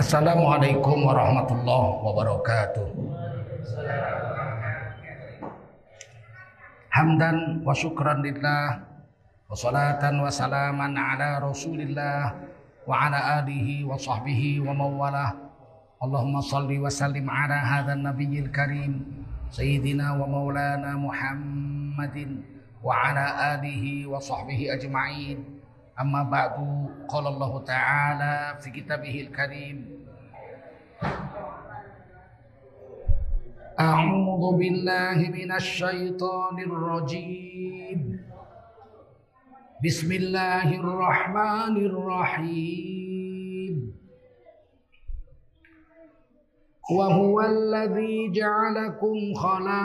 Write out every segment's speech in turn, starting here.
Assalamualaikum warahmatullahi wabarakatuh. Hamdan wa syukran lillah wa salatan wa salaman ala rasulillah wa ala alihi wa sahbihi wa mawalah. Allahumma salli wa sallim ala hadha nabiyil karim sayyidina wa maulana Muhammadin wa ala alihi wa sahbihi ajma'in. أما بعد قال الله تعالى في كتابه الكريم أعوذ بالله من الشيطان الرجيم. بسم الله الرحمن الرحيم. وهو الذي جعلكم خلائف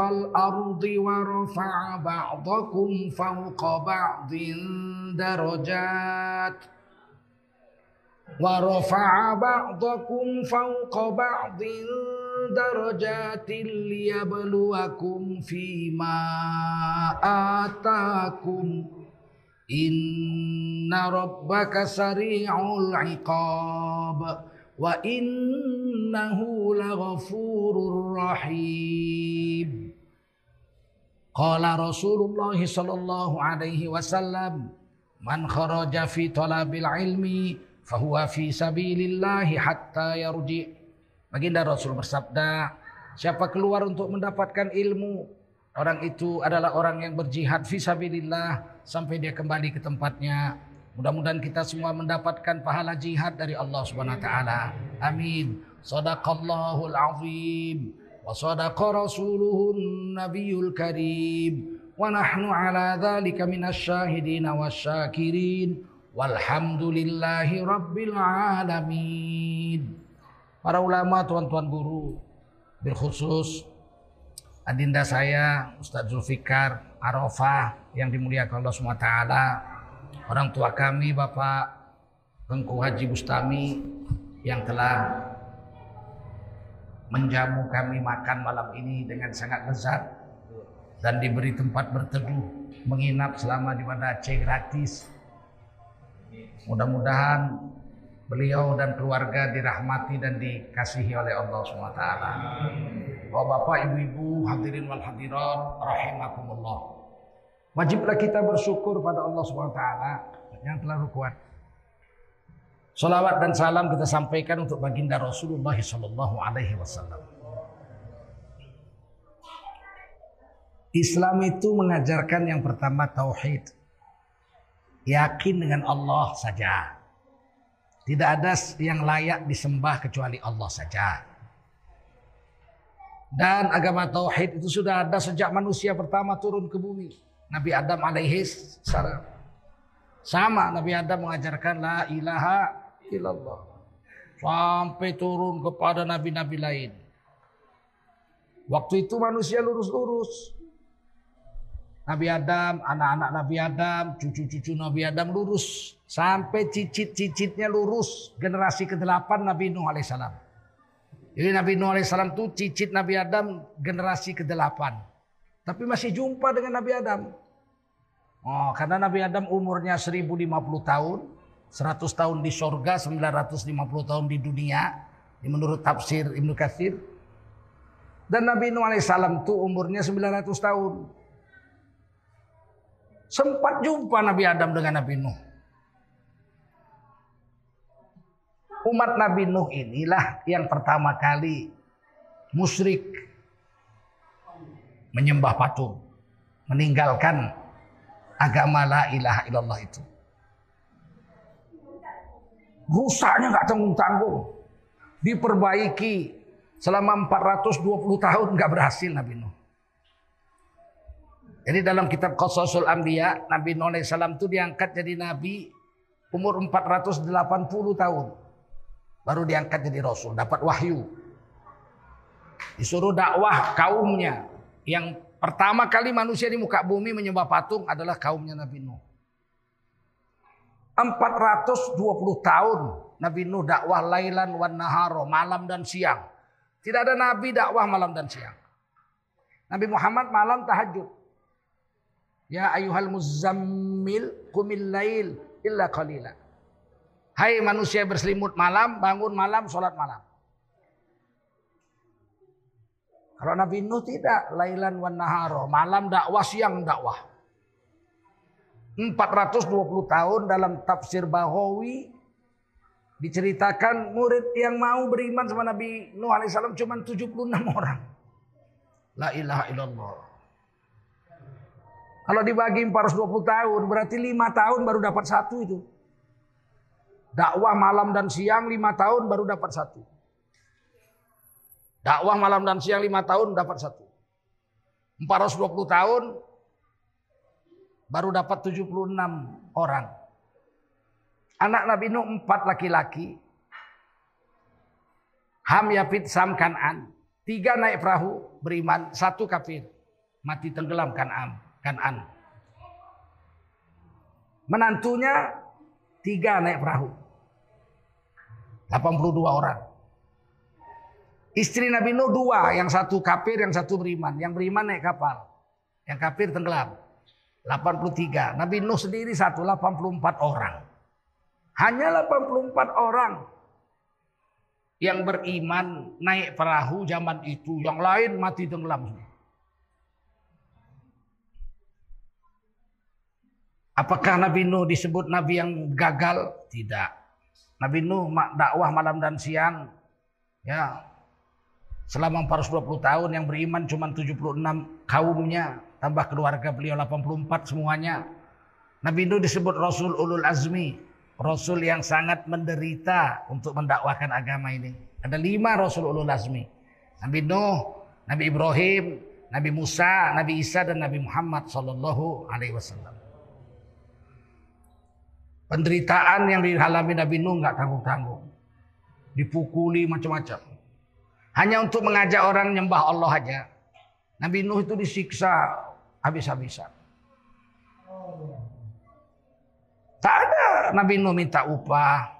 الأرض ورفع بعضكم فوق بعض درجات. ورفع بعضكم فوق بعض درجات ليبلوكم فيما آتاكم. إن ربك سريع العقاب وإنه لغفور رحيم. قال رسول الله صلى الله عليه وسلم من خرج في طلب العلم fahuwa fi sabilillahi hatta yarji. Baginda Rasul bersabda, siapa keluar untuk mendapatkan ilmu, orang itu adalah orang yang berjihad fi sabilillah sampai dia kembali ke tempatnya. Mudah-mudahan kita semua mendapatkan pahala jihad dari Allah Subhanahu wa taala. Amin. Sadaqallahul azim wa sadaqa rasuluhun nabiyul karim wa nahnu ala dzalika minasyahidin walhamdulillahi rabbil alamin. Para ulama, tuan-tuan guru, berkhusus adinda saya Ustadz Zulfikar Arafah yang dimuliakan Allah taala orang tua kami Bapak Tengku Haji Bustami yang telah menjamu kami makan malam ini dengan sangat lezat dan diberi tempat berteduh menginap selama di Banda Aceh gratis. Mudah-mudahan beliau dan keluarga dirahmati dan dikasihi oleh Allah SWT. Bapak, ibu-ibu, hadirin wal hadirat, rahimakumullah. Wajiblah kita bersyukur pada Allah SWT yang telah kuat. Salawat dan salam kita sampaikan untuk baginda Rasulullah Sallallahu Alaihi Wasallam. Islam itu mengajarkan yang pertama tauhid. Yakin dengan Allah saja. Tidak ada yang layak disembah kecuali Allah saja. Dan agama tauhid itu sudah ada sejak manusia pertama turun ke bumi. Nabi Adam alaihi salam. Sama Nabi Adam mengajarkan la ilaha illallah. Sampai turun kepada nabi-nabi lain. Waktu itu manusia lurus-lurus. Nabi Adam, anak-anak Nabi Adam, cucu-cucu Nabi Adam lurus. Sampai cicit-cicitnya lurus. Generasi ke-8 Nabi Nuh alaihissalam. Jadi Nabi Nuh alaihissalam itu cicit Nabi Adam generasi ke-8. Tapi masih jumpa dengan Nabi Adam. Oh, karena Nabi Adam umurnya 1050 tahun, 100 tahun di sorga, 950 tahun di dunia. Ini menurut tafsir Ibnu Katsir. Dan Nabi Nuh alaihissalam itu umurnya 900 tahun. Sempat jumpa Nabi Adam dengan Nabi Nuh. Umat Nabi Nuh inilah yang pertama kali musyrik menyembah patung, meninggalkan agama la ilaha illallah itu. Rusaknya nggak tanggung-tanggung. Diperbaiki selama 420 tahun nggak berhasil Nabi Nuh. Jadi dalam kitab Qasasul Anbiya, Nabi Nuh salam itu diangkat jadi nabi umur 480 tahun. Baru diangkat jadi rasul, dapat wahyu. Disuruh dakwah kaumnya yang pertama kali manusia di muka bumi menyembah patung adalah kaumnya Nabi Nuh. 420 tahun Nabi Nuh dakwah lailan wan naharo, malam dan siang. Tidak ada nabi dakwah malam dan siang. Nabi Muhammad malam tahajud. Ya ayuhal muzammil kumil lail illa qalila. Hai manusia berselimut malam, bangun malam, sholat malam. Kalau Nabi Nuh tidak, lailan wan naharo, malam dakwah, siang dakwah. 420 tahun dalam tafsir Bahawi diceritakan murid yang mau beriman sama Nabi Nuh alaihissalam cuma 76 orang. La ilaha illallah. Kalau dibagi 420 tahun berarti 5 tahun baru dapat satu itu. Dakwah malam dan siang 5 tahun baru dapat satu. Dakwah malam dan siang 5 tahun dapat satu. 420 tahun baru dapat 76 orang. Anak Nabi Nuh empat laki-laki. Ham, Yafid, Sam, Kanan. Tiga naik perahu beriman, satu kafir. Mati tenggelam Kanan. Kanan. Menantunya tiga naik perahu. 82 orang. Istri Nabi Nuh dua, yang satu kafir, yang satu beriman. Yang beriman naik kapal. Yang kafir tenggelam. 83. Nabi Nuh sendiri satu, 84 orang. Hanya 84 orang yang beriman naik perahu zaman itu. Yang lain mati tenggelam. Apakah Nabi Nuh disebut Nabi yang gagal? Tidak. Nabi Nuh dakwah malam dan siang. Ya, selama 420 tahun yang beriman cuma 76 kaumnya. Tambah keluarga beliau 84 semuanya. Nabi Nuh disebut Rasul Ulul Azmi. Rasul yang sangat menderita untuk mendakwakan agama ini. Ada lima Rasul Ulul Azmi. Nabi Nuh, Nabi Ibrahim, Nabi Musa, Nabi Isa dan Nabi Muhammad Sallallahu Alaihi Wasallam. Penderitaan yang dialami Nabi Nuh nggak tanggung-tanggung. Dipukuli macam-macam. Hanya untuk mengajak orang nyembah Allah aja. Nabi Nuh itu disiksa habis-habisan. Tak ada Nabi Nuh minta upah.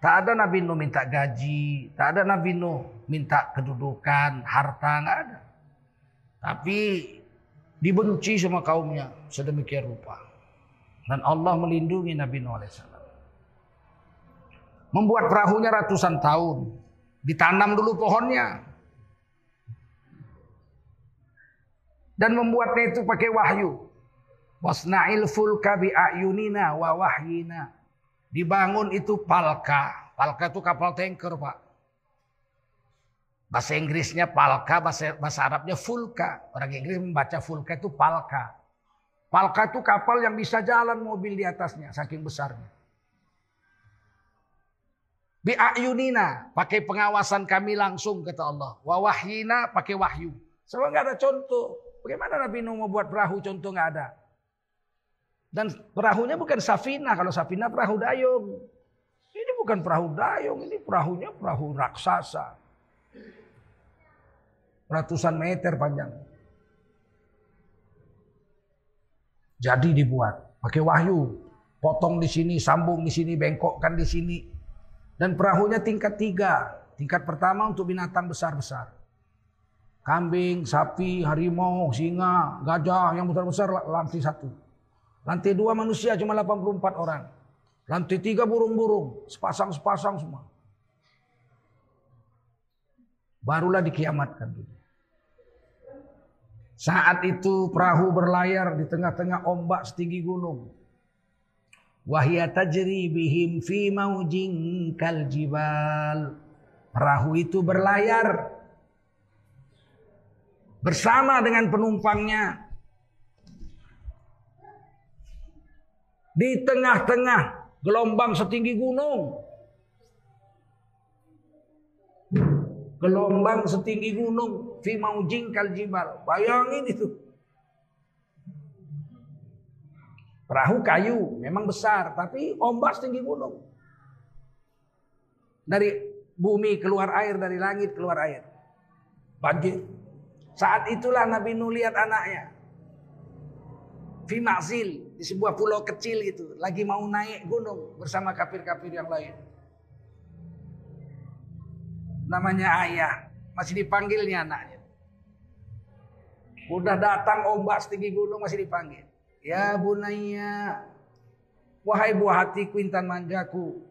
Tak ada Nabi Nuh minta gaji. Tak ada Nabi Nuh minta kedudukan, harta. Nggak ada. Tapi dibenci sama kaumnya sedemikian rupa. Dan Allah melindungi Nabi Nuh AS. Membuat perahunya ratusan tahun. Ditanam dulu pohonnya. Dan membuatnya itu pakai wahyu. Wasna'il fulka bi ayunina wa wahyina. Dibangun itu palka. Palka itu kapal tanker, Pak. Bahasa Inggrisnya palka, bahasa, bahasa Arabnya fulka. Orang Inggris membaca fulka itu palka. Palka itu kapal yang bisa jalan mobil di atasnya, saking besarnya. Bi ayunina, pakai pengawasan kami langsung kata Allah. Wa pakai wahyu. Sebab nggak ada contoh. Bagaimana Nabi Nuh mau buat perahu contoh nggak ada. Dan perahunya bukan safina. Kalau safina perahu dayung. Ini bukan perahu dayung. Ini perahunya perahu raksasa. Ratusan meter panjang. Jadi dibuat. Pakai wahyu. Potong di sini, sambung di sini, bengkokkan di sini. Dan perahunya tingkat tiga. Tingkat pertama untuk binatang besar-besar. Kambing, sapi, harimau, singa, gajah yang besar-besar lantai satu. Lantai dua manusia cuma 84 orang. Lantai tiga burung-burung. Sepasang-sepasang semua. Barulah dikiamatkan. Saat itu perahu berlayar di tengah-tengah ombak setinggi gunung. Wahya tajri bihim fi maujin kal jibal. Perahu itu berlayar bersama dengan penumpangnya di tengah-tengah gelombang setinggi gunung. Gelombang setinggi gunung, fi maujin kal jibal. Bayangin itu. Perahu kayu, memang besar, tapi ombak setinggi gunung. Dari bumi keluar air, dari langit keluar air. Banjir. Saat itulah Nabi Nuh lihat anaknya. Fimazil di sebuah pulau kecil itu lagi mau naik gunung bersama kafir-kafir yang lain. Namanya ayah, masih dipanggilnya anaknya. Udah datang ombak setinggi gunung masih dipanggil. Ya bunaya. Wahai buah hatiku intan manjaku.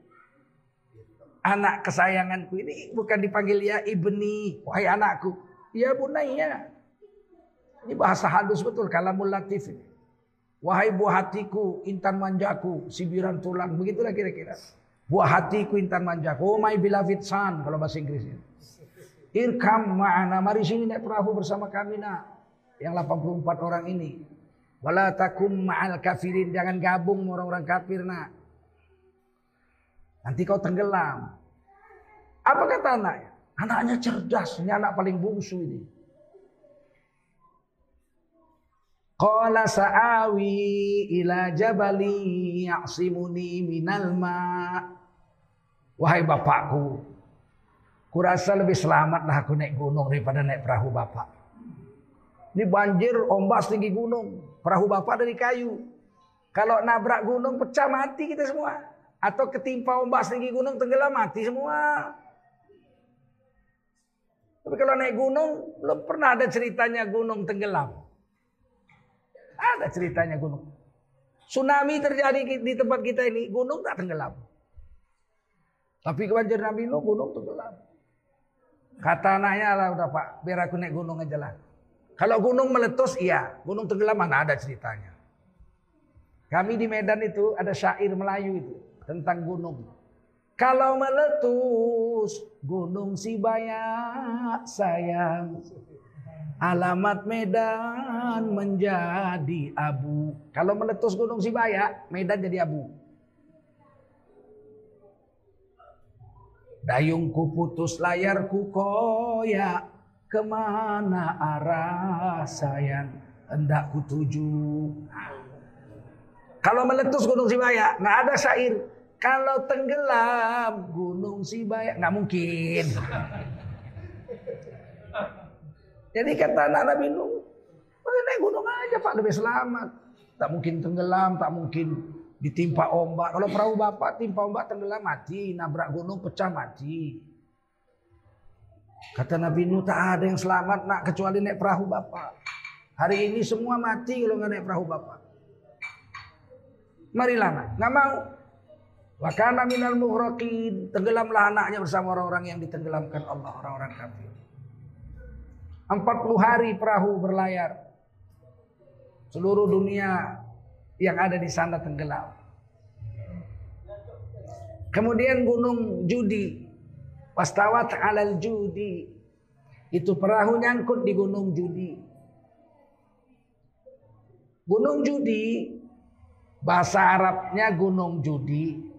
Anak kesayanganku ini bukan dipanggil ya ibni. Wahai anakku. Ya bunaya. Ini bahasa halus betul. Kalamul latif ini. Wahai buah hatiku, intan manjaku, sibiran tulang. Begitulah kira-kira. Buah hatiku, intan manjaku. Oh my beloved son, kalau bahasa Inggrisnya. Irkam ma'ana, mari sini naik perahu bersama kami nak. Yang 84 orang ini. Wala takum ma'al kafirin. Jangan gabung orang-orang kafir nak. Nanti kau tenggelam. Apa kata anaknya? Anaknya cerdas. Ini anak paling bungsu ini. Qala sa'awi ila jabali ya'simuni minal ma' Wahai bapakku, kurasa lebih selamatlah aku naik gunung daripada naik perahu bapak. Ini banjir, ombak setinggi gunung. Perahu bapak dari kayu. Kalau nabrak gunung pecah mati kita semua. Atau ketimpa ombak setinggi gunung tenggelam mati semua. Tapi kalau naik gunung belum pernah ada ceritanya gunung tenggelam. Ada ceritanya gunung. Tsunami terjadi di tempat kita ini, gunung tak tenggelam. Tapi kebanjir Nabi Nuh gunung tenggelam. Kata anaknya lah udah pak, biar aku naik gunung aja lah. Kalau gunung meletus iya, gunung tenggelam mana ada ceritanya. Kami di Medan itu ada syair Melayu itu tentang gunung. Kalau meletus gunung Sibaya sayang. Alamat Medan menjadi abu. Kalau meletus gunung Sibaya, Medan jadi abu. Dayungku putus layarku koyak Ke mana arah sayang hendak ku tuju? Kalau meletus Gunung Sibaya, nggak ada syair. Kalau tenggelam Gunung Sibaya, nggak mungkin. Jadi kata anak Nabi Nuh, naik gunung aja Pak lebih selamat. Tak mungkin tenggelam, tak mungkin ditimpa ombak. Kalau perahu bapak timpa ombak tenggelam mati, nabrak gunung pecah mati. Kata Nabi Nuh tak ada yang selamat nak kecuali naik perahu bapak. Hari ini semua mati kalau nggak naik perahu bapak. Marilah nak, nggak mau. Wakana minal muhraqin. Tenggelamlah anaknya bersama orang-orang yang ditenggelamkan Allah, orang-orang kafir. 40 hari perahu berlayar. Seluruh dunia yang ada di sana tenggelam. Kemudian gunung Judi Wastawat alal judi. Itu perahu nyangkut di gunung judi. Gunung judi. Bahasa Arabnya gunung judi.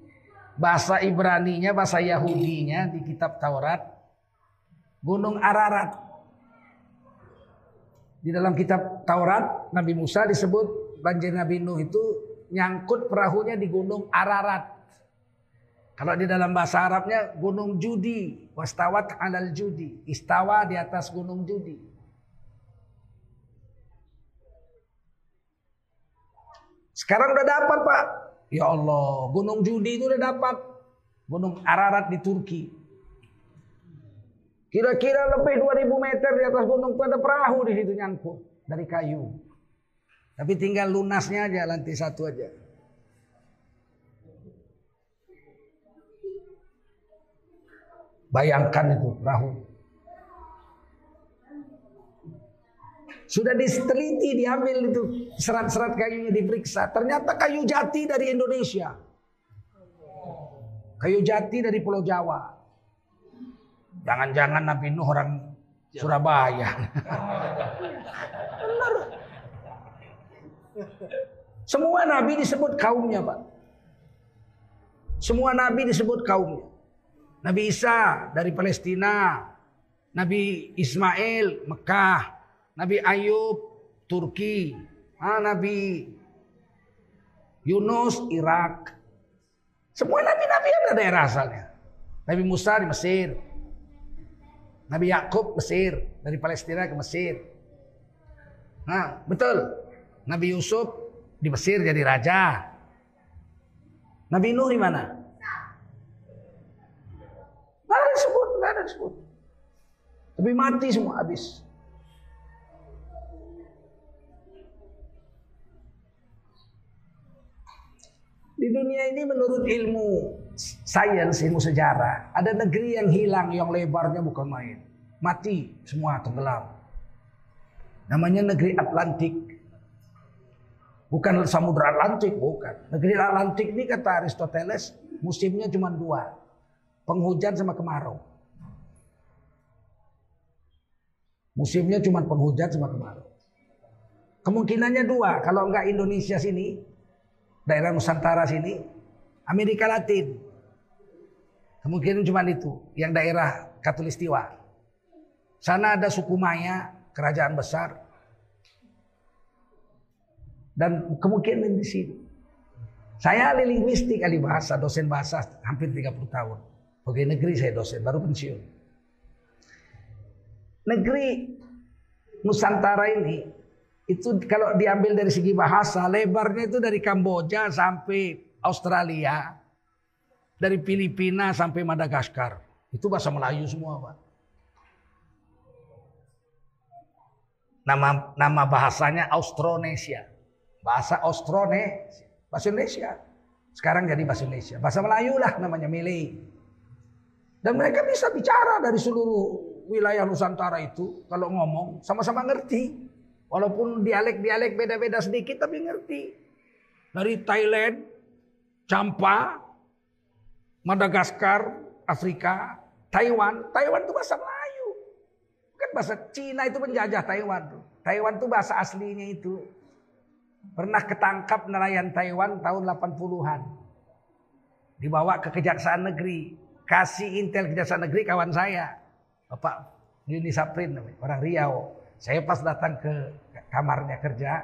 Bahasa Ibraninya, bahasa Yahudinya di kitab Taurat. Gunung Ararat. Di dalam kitab Taurat, Nabi Musa disebut banjir Nabi Nuh itu nyangkut perahunya di gunung Ararat. Kalau di dalam bahasa Arabnya gunung judi, wastawat alal judi, istawa di atas gunung judi. Sekarang udah dapat pak. Ya Allah, gunung judi itu udah dapat. Gunung Ararat di Turki. Kira-kira lebih 2000 meter di atas gunung itu ada perahu di situ nyangkut dari kayu. Tapi tinggal lunasnya aja lantai satu aja. Bayangkan itu perahu. Sudah diteliti, diambil itu serat-serat kayunya diperiksa. Ternyata kayu jati dari Indonesia. Kayu jati dari Pulau Jawa. Jangan-jangan Nabi Nuh orang Surabaya. Semua nabi disebut kaumnya, Pak. Semua nabi disebut kaumnya. Nabi Isa dari Palestina, Nabi Ismail Mekah, Nabi Ayub Turki, ah, Nabi Yunus Irak. Semua nabi-nabi ada daerah asalnya. Nabi Musa di Mesir. Nabi Yakub Mesir, dari Palestina ke Mesir. Nah, betul. Nabi Yusuf di Mesir jadi raja. Nabi Nuh di mana? ada disebut. Tapi mati semua habis. Di dunia ini menurut ilmu sains, ilmu sejarah, ada negeri yang hilang yang lebarnya bukan main. Mati semua tenggelam. Namanya negeri Atlantik. Bukan samudra Atlantik, bukan. Negeri Atlantik ini kata Aristoteles musimnya cuma dua. Penghujan sama kemarau. Musimnya cuma penghujan sama kemarau. Kemungkinannya dua. Kalau enggak Indonesia sini, daerah Nusantara sini, Amerika Latin. Kemungkinan cuma itu, yang daerah Katulistiwa. Sana ada suku Maya, kerajaan besar. Dan kemungkinan di sini. Saya ahli linguistik, ahli bahasa, dosen bahasa hampir 30 tahun. Oke negeri saya dosen, baru pensiun. Negeri Nusantara ini itu kalau diambil dari segi bahasa lebarnya itu dari Kamboja sampai Australia dari Filipina sampai Madagaskar itu bahasa Melayu semua pak nama nama bahasanya Austronesia bahasa Austronesia bahasa Indonesia sekarang jadi bahasa Indonesia bahasa Melayu lah namanya Mili dan mereka bisa bicara dari seluruh wilayah Nusantara itu kalau ngomong sama-sama ngerti Walaupun dialek-dialek beda-beda sedikit tapi ngerti. Dari Thailand, Campa, Madagaskar, Afrika, Taiwan. Taiwan itu bahasa Melayu. Kan bahasa Cina itu penjajah Taiwan. Taiwan itu bahasa aslinya itu. Pernah ketangkap nelayan Taiwan tahun 80-an. Dibawa ke Kejaksaan Negeri. Kasih intel Kejaksaan Negeri kawan saya. Bapak Yuni Saprin, orang Riau. Saya pas datang ke kamarnya kerja,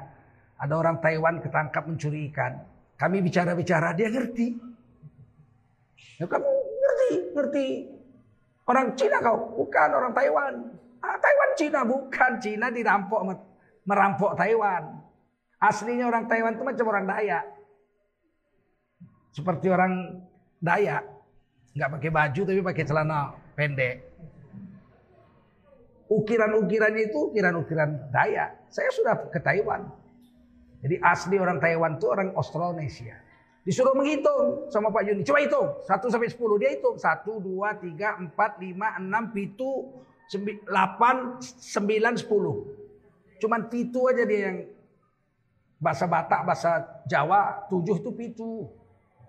ada orang Taiwan ketangkap mencuri ikan. Kami bicara-bicara, dia ngerti. Ya kamu ngerti, ngerti. Orang Cina kau, bukan orang Taiwan. Ah, Taiwan Cina, bukan Cina dirampok, merampok Taiwan. Aslinya orang Taiwan itu macam orang Dayak. Seperti orang Dayak. Nggak pakai baju tapi pakai celana pendek. Ukiran-ukirannya itu ukiran-ukiran Dayak. Saya sudah ke Taiwan. Jadi asli orang Taiwan itu orang Austronesia. Disuruh menghitung sama Pak Yuni. Coba hitung. 1 sampai 10. Dia hitung. 1, 2, 3, 4, 5, 6, 7, 8, 9, 10. Cuman pitu aja dia yang bahasa Batak, bahasa Jawa, 7 itu pitu.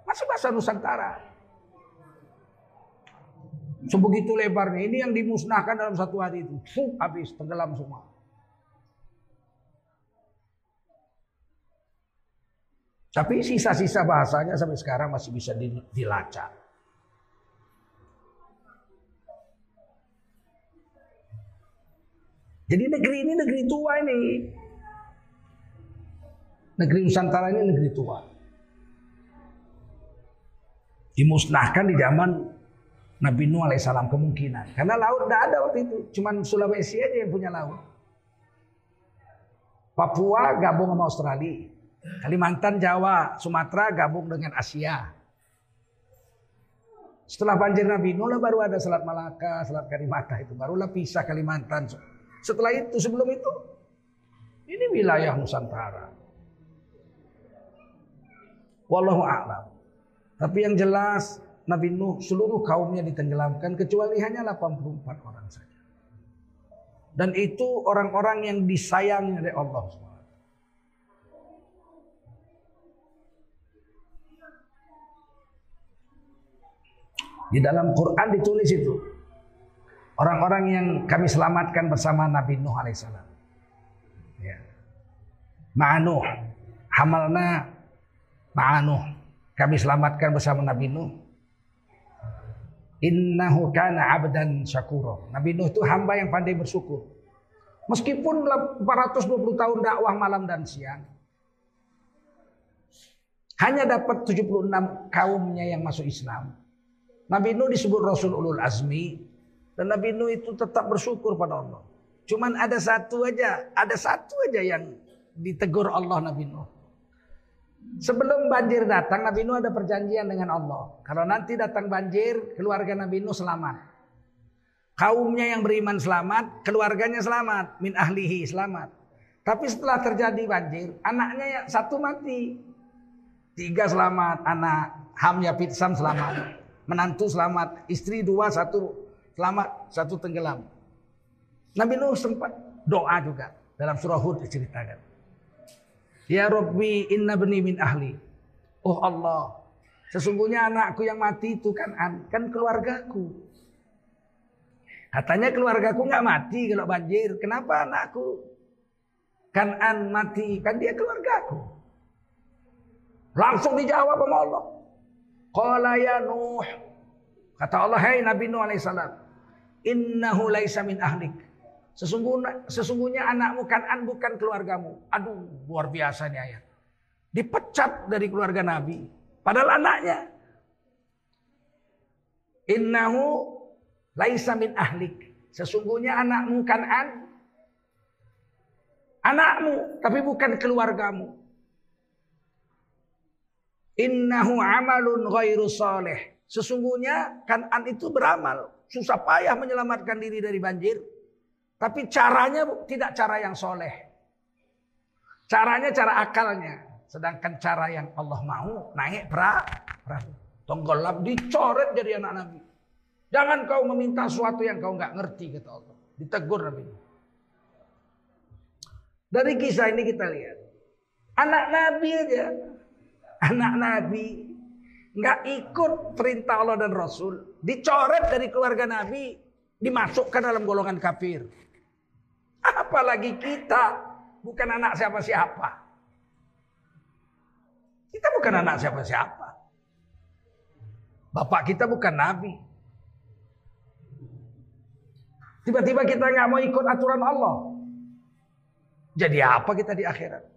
Masih bahasa Nusantara. Sebegitu lebarnya. Ini yang dimusnahkan dalam satu hari itu. Fuh, habis, tenggelam semua. Tapi sisa-sisa bahasanya sampai sekarang masih bisa dilacak. Jadi negeri ini negeri tua ini. Negeri Nusantara ini negeri tua. Dimusnahkan di zaman Nabi Nuh alaihissalam kemungkinan. Karena laut tidak ada waktu itu. Cuman Sulawesi aja yang punya laut. Papua gabung sama Australia. Kalimantan, Jawa, Sumatera gabung dengan Asia. Setelah banjir Nabi Nuh lah baru ada Selat Malaka, Selat Karimata itu. Barulah pisah Kalimantan. Setelah itu, sebelum itu, ini wilayah Nusantara. Wallahu a'lam. Tapi yang jelas Nabi Nuh seluruh kaumnya ditenggelamkan kecuali hanya 84 orang saja. Dan itu orang-orang yang disayangi oleh Allah Di dalam Quran ditulis itu. Orang-orang yang kami selamatkan bersama Nabi Nuh alaihissalam. Ya. Ma'anuh. Hamalna ma'anuh. Kami selamatkan bersama Nabi Nuh. Innahu kana abdan syakura. Nabi Nuh itu hamba yang pandai bersyukur. Meskipun 420 tahun dakwah malam dan siang. Hanya dapat 76 kaumnya yang masuk Islam. Nabi Nuh disebut Rasul Ulul Azmi. Dan Nabi Nuh itu tetap bersyukur pada Allah. Cuman ada satu aja, ada satu aja yang ditegur Allah Nabi Nuh. Sebelum banjir datang, Nabi Nuh ada perjanjian dengan Allah. Kalau nanti datang banjir, keluarga Nabi Nuh selamat. Kaumnya yang beriman selamat, keluarganya selamat, min ahlihi selamat. Tapi setelah terjadi banjir, anaknya yang satu mati. Tiga selamat, anak Hamya Pitsam selamat, menantu selamat, istri dua satu selamat, satu tenggelam. Nabi Nuh sempat doa juga dalam surah Hud diceritakan. Ya Rabbi inna bani min ahli. Oh Allah, sesungguhnya anakku yang mati itu kan an, kan keluargaku. Katanya keluargaku nggak mati kalau banjir. Kenapa anakku? Kan an mati, kan dia keluargaku. Langsung dijawab sama Allah. Qala ya Nuh. Kata Allah, "Hai hey, Nabi Nuh alaihissalam, innahu laisa min ahlik." Sesungguhnya, sesungguhnya anakmu Kanan bukan keluargamu. Aduh, luar biasa nih ayat. Dipecat dari keluarga Nabi. Padahal anaknya. Innahu laisa min ahlik. Sesungguhnya anakmu Kanan. Anakmu, tapi bukan keluargamu. Innahu amalun ghairu saleh. Sesungguhnya Kanan itu beramal. Susah payah menyelamatkan diri dari banjir. Tapi caranya tidak cara yang soleh. Caranya cara akalnya. Sedangkan cara yang Allah mau naik perahu. Tenggelam dicoret jadi anak Nabi. Jangan kau meminta sesuatu yang kau nggak ngerti kata Allah. Ditegur Nabi. Dari kisah ini kita lihat. Anak Nabi aja. Anak Nabi. nggak ikut perintah Allah dan Rasul. Dicoret dari keluarga Nabi. Dimasukkan dalam golongan kafir. Apalagi kita bukan anak siapa-siapa. Kita bukan anak siapa-siapa. Bapak kita bukan nabi. Tiba-tiba kita nggak mau ikut aturan Allah. Jadi apa kita di akhirat?